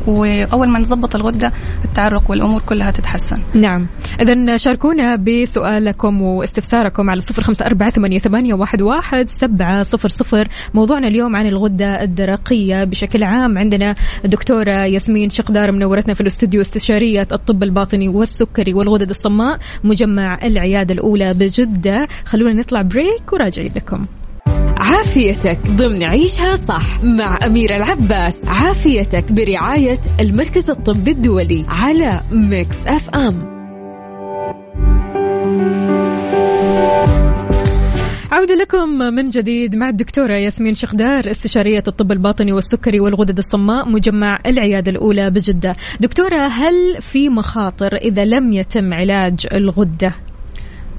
وأول ما نظبط الغدة التعرق والأمور كلها كلها تتحسن.
نعم. إذا شاركونا بسؤالكم واستفساركم على صفر خمسة أربعة ثمانية, ثمانية واحد, واحد سبعة صفر صفر. موضوعنا اليوم عن الغدة الدرقية. بشكل عام عندنا الدكتورة ياسمين شخدار منورتنا في الاستوديو استشارية الطب الباطني والسكري والغدد الصماء مجمع العيادة الأولى بجدة. خلونا نطلع break وراجعين لكم.
عافيتك ضمن عيشها صح مع أميرة العباس. عافيتك برعاية المركز الطبي الدولي على Mix FM.
عودة لكم من جديد مع الدكتورة ياسمين شخدار استشارية الطب الباطني والسكري والغدد الصماء مجمع العيادة الأولى بجدة. دكتورة هل في مخاطر إذا لم يتم علاج الغدة؟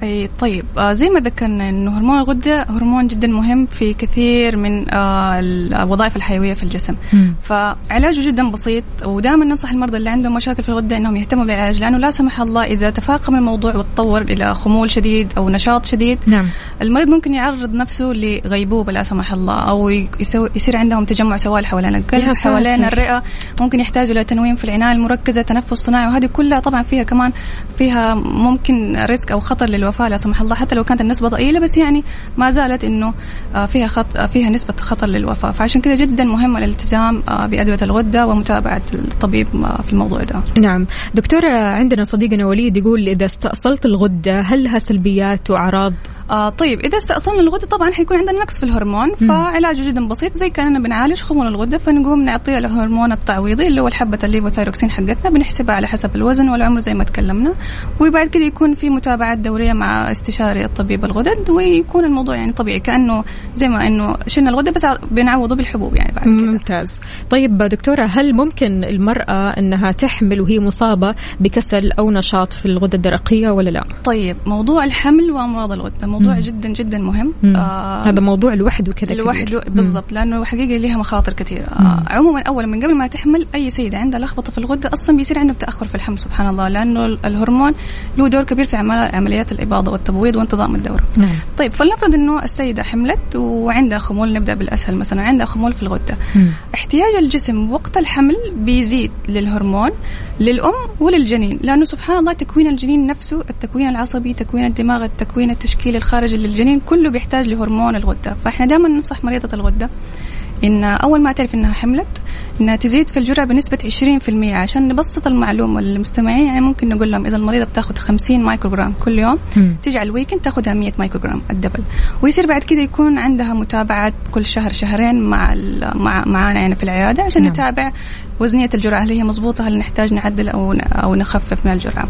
أي طيب. آه زي ما ذكرنا إنه هرمون الغدة هرمون جدا مهم في كثير من آه الوظائف الحيوية في الجسم.
مم.
فعلاجه جدا بسيط ودائما ننصح المرضى اللي عندهم مشاكل في الغدة إنهم يهتموا بالعلاج لأنه لا سمح الله إذا تفاقم الموضوع وتطور إلى خمول شديد أو نشاط شديد.
نعم.
المريض ممكن يعرض نفسه لغيبوبة لا سمح الله أو يسوي يصير عندهم تجمع سوائل حوالين القلب. حوالين الرئة ممكن يحتاجوا إلى تنويم في العناية المركزة تنفس صناعي وهذه كلها طبعا فيها كمان فيها ممكن risk أو خطر للوفاه لا سمح الله حتى لو كانت النسبة ضئيلة بس يعني ما زالت إنه آه، فيها خط آه، فيها نسبة خطر للوفاة. فعشان كذا جدا مهم الالتزام آه، بأدوية الغدة ومتابعة الطبيب في الموضوع ده.
نعم. دكتورة عندنا صديقنا وليد يقول إذا استأصلت الغدة هل لها سلبيات وأعراض؟
آه طيب إذا استأصلنا الغدة طبعا حيكون عندنا نقص في الهرمون فعلاجه جدا بسيط زي كاننا بنعالج خمول الغدة فنقوم نعطيه الهرمون التعويضي اللي هو الحبة ال levothyroxine حقتنا بنحسبها على حسب الوزن والعمر زي ما تكلمنا وبعد كده يكون في متابعات دورية مع استشاري الطبيب الغدد ويكون الموضوع يعني طبيعي كأنه زي ما إنه شلنا الغده بس بنعوضه بالحبوب يعني بعد كده
ممتاز طيب دكتورة هل ممكن المرأة أنها تحمل وهي مصابة بكسل أو نشاط في الغدة الدرقية ولا لا
طيب موضوع الحمل وأمراض الغده موضوع
مم.
جدا جدا مهم
مم.
آه
هذا موضوع لوحده كذا.
لوحده. بالضبط لأنه حقيقه لها مخاطر
كثيرة.
آه عموما اولا من قبل ما تحمل أي سيده عندها لخبطة في الغدة أصلا بيصير عندها تأخر في الحمل سبحان الله لأنه الهرمون له دور كبير في عمل- عمليات الإباضة والتبويض وانتظام الدورة.
نعم.
طيب فلنفرض إنه السيدة حملت وعندها خمول نبدأ بالأسهل مثلا. عندها خمول في الغدة.
مم.
احتياج الجسم وقت الحمل بيزيد للهرمون للأم وللجنين لأنه سبحان الله تكوين الجنين نفسه التكوين العصبي تكوين الدماغ التكوين التشكيلي الخارجي للجنين كله بيحتاج لهرمون الغدة. فإحنا دائما ننصح مريضة الغدة إن أول ما تعرف إنها حملت إنها تزيد في الجرعة بنسبة 20% عشان نبسط المعلومة للمستمعين يعني ممكن نقول لهم إذا المريضة بتاخذ 50 مايكروغرام كل يوم. تيجي على ال weekend تاخذها 100 مايكروغرام ال double ويصير بعد كده يكون عندها متابعات كل شهر شهرين مع مع معانا يعني في العيادة عشان
نعم.
نتابع وزنية الجرعة هل هي مضبوطه هل نحتاج نعدل أو أو نخفف من
الجرعة.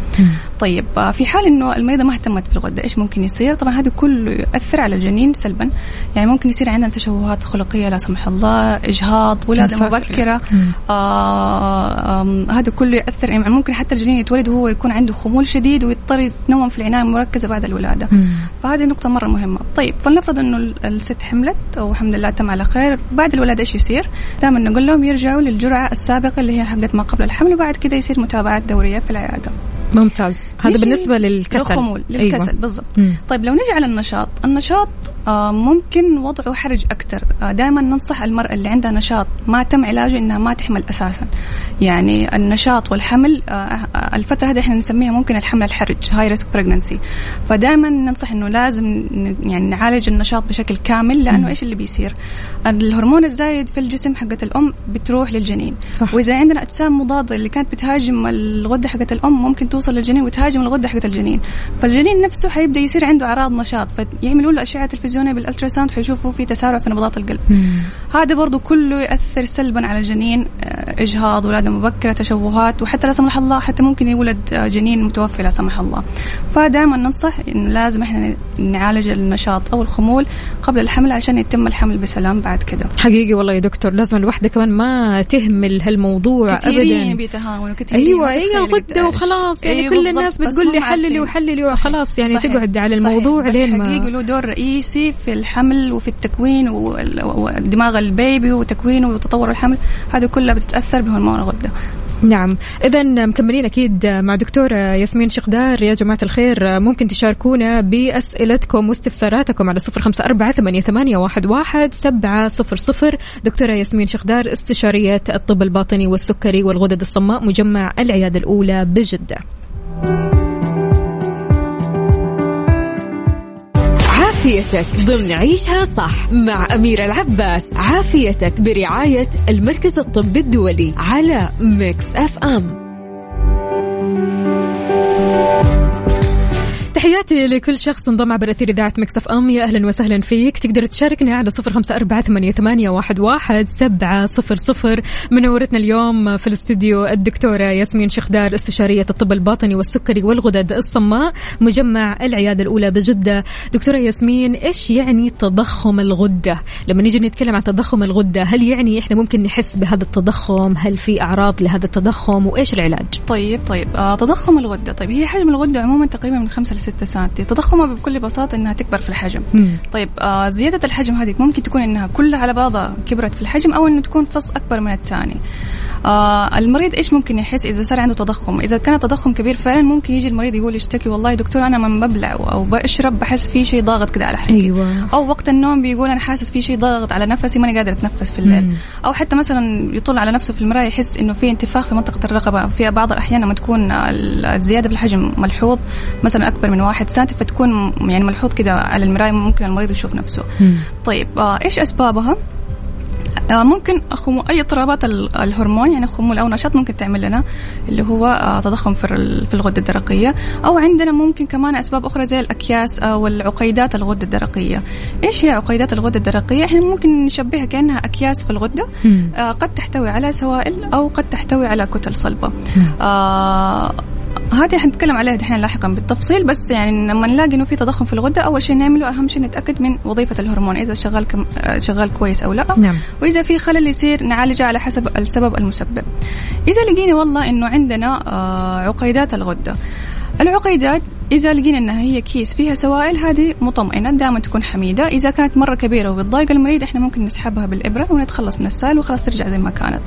طيب آه، في حال إنه المريضة ما اهتمت بالغدة إيش ممكن يصير طبعا هذا كله يؤثر على الجنين سلبا يعني ممكن يصير عندنا تشوهات خلقية لا سمح الله
إجهاض
ولادة.
مبكرة.
آه آم، هذا كله يأثر يعني ممكن حتى الجنين يتولد وهو يكون عنده خمول شديد ويضطر يتنوم في العناية المركزة بعد الولادة.
مم.
فهذه نقطة مرة مهمة. طيب فلنفرض ال- الست حملت والحمد لله تم على خير. بعد الولادة إيش يصير؟ دائما نقول لهم يرجعوا للجرعة السابقة اللي هي حقت ما قبل الحمل وبعد كده يصير متابعات دورية في العيادة.
ممتاز. هذا بالنسبة للكسل.
للخمول للكسل
أيوة.
بالضبط. طيب لو نجي على النشاط النشاط آه، ممكن وضعه حرج أكثر آه، دائما ننصح المرأة اللي عندها نشاط ما تم علاجه إنها ما تحمل أساسا. يعني النشاط والحمل آه، آه، الفترة هذه إحنا نسميها ممكن الحمل الحرج high risk pregnancy فدائما ننصح إنه لازم يعني نعالج النشاط بشكل كامل لأنه إيش اللي بيصير؟ الهرمون الزايد في الجسم حقت الأم بتروح للجنين.
صح.
وإذا عندنا أجسام مضادة اللي كانت بتهاجم الغدة حقت الأم ممكن توصل للجنين وتهاجم الغدة حقت الجنين. فالجنين نفسه حيبدأ يصير عنده أعراض نشاط فيعملوا له أشعة تلفزيونية بال ultrasound حيشوفوا في تسارع في نبضات القلب. هذا برضو كله يأثر سلبا على الجنين آه، إجهاض ولادة مبكرة تشوهات وحتى لا سمح الله حتى ممكن يولد آه، جنين متوفي لا سمح الله. فدائما ننصح إنه لازم إحنا نعالج النشاط أو الخمول قبل الحمل عشان يتم الحمل بسلام بعد كده.
حقيقي والله يا دكتور لازم الوحدة كمان ما تهمل هالموضوع
كثيرين
أبدا.
بيتهاونوا كثيرين
أيوه
تتخيلي غدة.
وخلاص يعني
أيوة
كل الناس بتقول لي حللي. وحللي. وخلاص يعني
صحيح.
تقعد على. الموضوع لين
حقيقي
ما
له دور رئيسي في الحمل وفي التكوين ودماغ البيبي وتكوينه وتطور الحمل هذه كلها بتتأثر بهرمون الغدة
نعم اذا مكملين أكيد مع دكتوره ياسمين شقدار يا جماعة الخير ممكن تشاركونا بأسئلتكم واستفساراتكم على صفر خمسة أربعة ثمانية, واحد سبعة صفر صفر دكتورة ياسمين شقدار استشارية الطب الباطني والسكري والغدد الصماء مجمع العيادة الأولى بجدة
عافيتك ضمن عيشها صح مع أميرة العباس. عافيتك برعاية المركز الطبي الدولي على Mix FM.
تحياتي لكل شخص انضم عبر أثير إذاعة Mix FM. يا أهلا وسهلا فيك. تقدر تشاركنا على صفر خمسة أربعة ثمانية, واحد, واحد سبعة صفر صفر. منورتنا اليوم في الاستوديو الدكتورة ياسمين شخدار استشارية الطب الباطني والسكري والغدد الصماء مجمع العيادة الأولى بجدة. دكتورة ياسمين إيش يعني تضخم الغدة؟ لما نيجي نتكلم عن تضخم الغدة هل يعني إحنا ممكن نحس بهذا التضخم؟ هل في أعراض لهذا التضخم؟ وإيش العلاج؟
طيب طيب. آه تضخم الغدة. طيب هي حجم الغدة عموما تقريبا من 5 ل 6 6 سم تضخمها بكل بساطة إنها تكبر في الحجم.
مم.
طيب آه زيادة الحجم هذه ممكن تكون إنها كلها على بعضها كبرت في الحجم أو إنه تكون فص أكبر من الثاني. آه المريض إيش ممكن يحس إذا صار عنده تضخم؟ إذا كان التضخم كبير فعلا ممكن يجي المريض يقول يشتكي والله دكتور أنا لما ببلع أو بشرب بحس في شيء ضاغط كده على حلقي
أيوه.
أو وقت النوم بيقول أنا حاسس في شيء ضاغط على نفسي ماني قادر أتنفس في الليل.
مم.
أو حتى مثلا يطل على نفسه في المراية يحس إنه في انتفاخ في منطقة الرقبه في بعض الأحيان لما تكون الزيادة في الحجم ملحوظ مثلا أكبر من واحد سنتي فتكون يعني ملحوظ كده على المراية ممكن المريض يشوف نفسه
مم.
طيب آه إيش أسبابها آه، ممكن خمو أي اضطرابات ال- الهرمون يعني خمول أو نشاط ممكن تعمل لنا اللي هو آه، تضخم في في الغدة الدرقية أو عندنا ممكن كمان أسباب أخرى زي الأكياس أو العقيدات الغدة الدرقية إيش هي عقيدات الغدة الدرقية إحنا ممكن نشبهها كأنها أكياس في
الغدة.
آه، قد تحتوي على سوائل أو قد تحتوي على كتل
صلبة.
آه هذه حنتكلم عليها دحين لاحقا بالتفصيل بس يعني لما نلاقي إنه في تضخم في الغدة أول شيء نعمله أهم شيء نتأكد من وظيفة الهرمون إذا شغال كم شغال كويس أو لا.
نعم.
وإذا في خلل يصير نعالجه على حسب السبب المسبب. إذا لقينا والله إنه عندنا آه، عقيدات الغدة. العقيدات إذا لقينا أنها هي كيس فيها سوائل هذه مطمئنة دائما تكون حميدة إذا كانت مرة كبيرة وبتضايق المريض إحنا ممكن نسحبها بالإبرة ونتخلص من السائل وخلاص ترجع زي ما كانت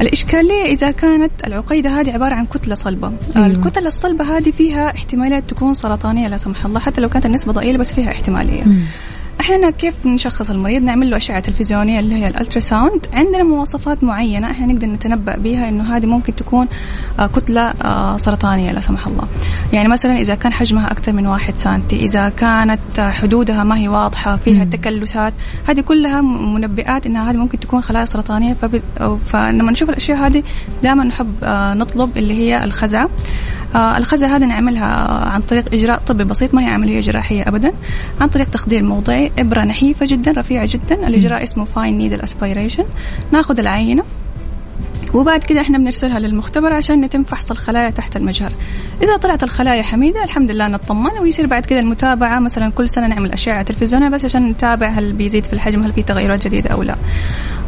الإشكالية إذا كانت العقيدة هذه عبارة عن كتلة صلبة
أيوة.
الكتل الصلبة هذه فيها احتمالات تكون سرطانية لا سمح الله حتى لو كانت النسبة ضئيلة بس فيها احتمالية
مم.
إحنا كيف نشخص المريض؟ نعمل له أشعة تلفزيونية اللي هي ال ultrasound. عندنا مواصفات معينة إحنا نقدر نتنبأ بها إنه هذه ممكن تكون آه، كتلة آه، سرطانية لا سمح الله. يعني مثلا إذا كان حجمها أكثر من واحد سنتي إذا كانت آه، حدودها ما هي واضحة فيها. تكلسات هذه كلها منبئات إنها هذه ممكن تكون خلايا سرطانية. فب... فلما نشوف الأشياء هذه دائما نحب نطلب اللي هي الخزعه آه، الخزعه هذه نعملها عن طريق إجراء طبي بسيط ما هي عملية جراحية ابدا عن طريق تخدير موضعي. إبرة نحيفة جدا رفيعة جدا. الإجراء اسمه fine needle aspiration ناخذ العينة. وبعد كده إحنا بنرسلها للمختبر عشان يتم فحص الخلايا تحت المجهر. إذا طلعت الخلايا حميدة الحمد لله نطمن ويصير بعد كده المتابعة. مثلا كل سنة نعمل أشعة تلفزيونيه بس عشان نتابع هل بيزيد في الحجم هل في تغيرات جديدة أو لا.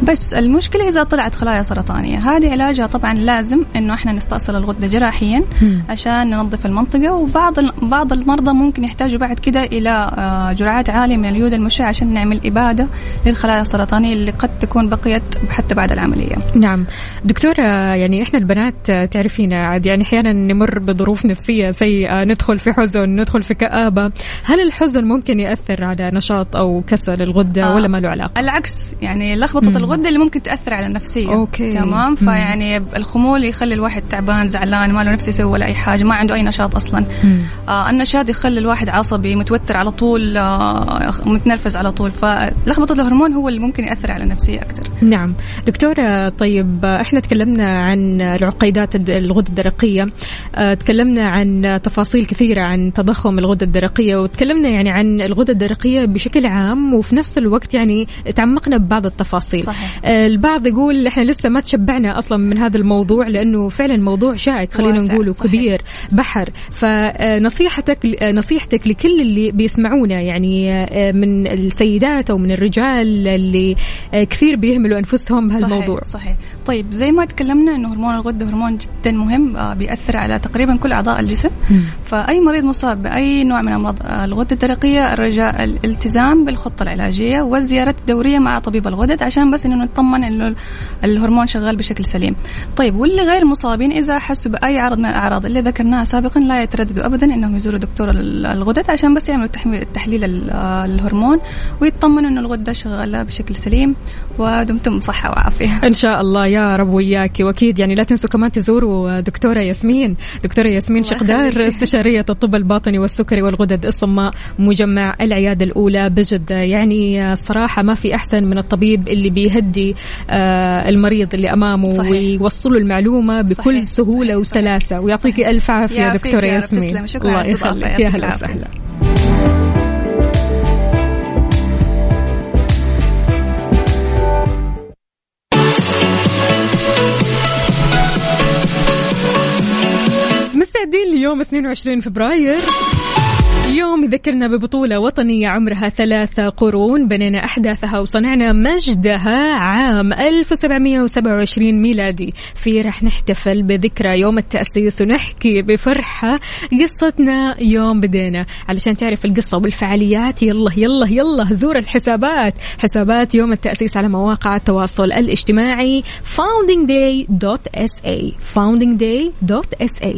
بس المشكلة إذا طلعت خلايا سرطانية. هذه علاجها طبعا لازم إنه إحنا نستأصل الغدة جراحيا. عشان ننظف المنطقة. وبعض بعض المرضى ممكن يحتاجوا بعد كده إلى آه، جرعات عالية من اليود المشع عشان نعمل إبادة للخلايا السرطانية اللي قد تكون بقيت حتى بعد العملية.
نعم. دكتورة يعني إحنا البنات تعرفين عاد يعني أحيانا نمر بظروف نفسية سيئة ندخل في حزن ندخل في كآبة هل الحزن ممكن يأثر على نشاط أو كسل الغدة
آه.
ولا ما له علاقة؟
العكس يعني لخبطة
مم.
الغدة اللي ممكن تأثر على النفسية
أوكي.
تمام. فيعني الخمول يخلي الواحد تعبان زعلان ما له نفس يسوي ولا أي حاجة ما عنده أي نشاط أصلا
مم.
آه النشاط يخلي الواحد عصبي متوتر على طول آه متنرفز على طول فلخبطة الهرمون هو اللي ممكن يأثر على النفسية أكثر
نعم دكتورة طيب إحنا تكلمنا عن العقيدات الغدة الدرقية آه، تكلمنا عن تفاصيل كثيرة عن تضخم الغدة الدرقية وتكلمنا يعني عن الغدة الدرقية بشكل عام وفي نفس الوقت يعني تعمقنا ببعض التفاصيل
صحيح.
آه، البعض يقول إحنا لسه ما تشبعنا أصلا من هذا الموضوع لأنه فعلا موضوع شائك خلينا
واسع،
نقول
صحيح.
كبير بحر فنصيحتك نصيحتك لكل اللي بيسمعونا يعني من السيدات أو من الرجال اللي كثير بيهملوا أنفسهم بهالموضوع
صحيح, صحيح طيب زي ما تكلمنا إنه هرمون الغدة هرمون جدا مهم آه بيأثر على تقريبا كل أعضاء الجسم. فأي مريض مصاب بأي نوع من أمراض آه، الغدة الدرقية الرجاء الالتزام بالخطة العلاجية والزيارات الدورية مع طبيب الغدد عشان بس إنه نطمن إنه الهرمون شغال بشكل سليم. طيب واللي غير مصابين إذا حسوا بأي عرض من الأعراض اللي ذكرناها سابقا لا يترددوا ابدا إنهم يزوروا دكتور ال- الغدد عشان بس يعملوا تحليل آه، الهرمون ويطمنوا إنه الغدة شغالة بشكل سليم ودمتم صحه وعافية.
إن شاء الله يا رب. وياك وأكيد يعني لا تنسوا كمان تزوروا دكتورة ياسمين دكتورة ياسمين شقدار. استشارية الطب الباطني والسكري والغدد الصماء مجمع العياده الأولى بجده يعني الصراحه ما في أحسن من الطبيب اللي بيهدي آه، المريض اللي أمامه
صحيح.
ويوصله المعلومة بكل
صحيح،
سهولة
صحيح،
وسلاسة ويعطيك. ألف
عافية دكتورة
ياسمين
تسلمي. شكراً
الله. يخليك يا هلا. وسهلا مستعدين ليوم 22 فبراير. اليوم يذكرنا ببطولة وطنية عمرها ثلاثة قرون بنينا أحداثها وصنعنا مجدها عام 1727 ميلادي. في رح نحتفل بذكرى يوم التأسيس ونحكي بفرحة قصتنا يوم بدينا. علشان تعرف القصة والفعاليات يلا يلا يلا زور الحسابات. حسابات يوم التأسيس على مواقع التواصل الاجتماعي foundingday.sa foundingday.sa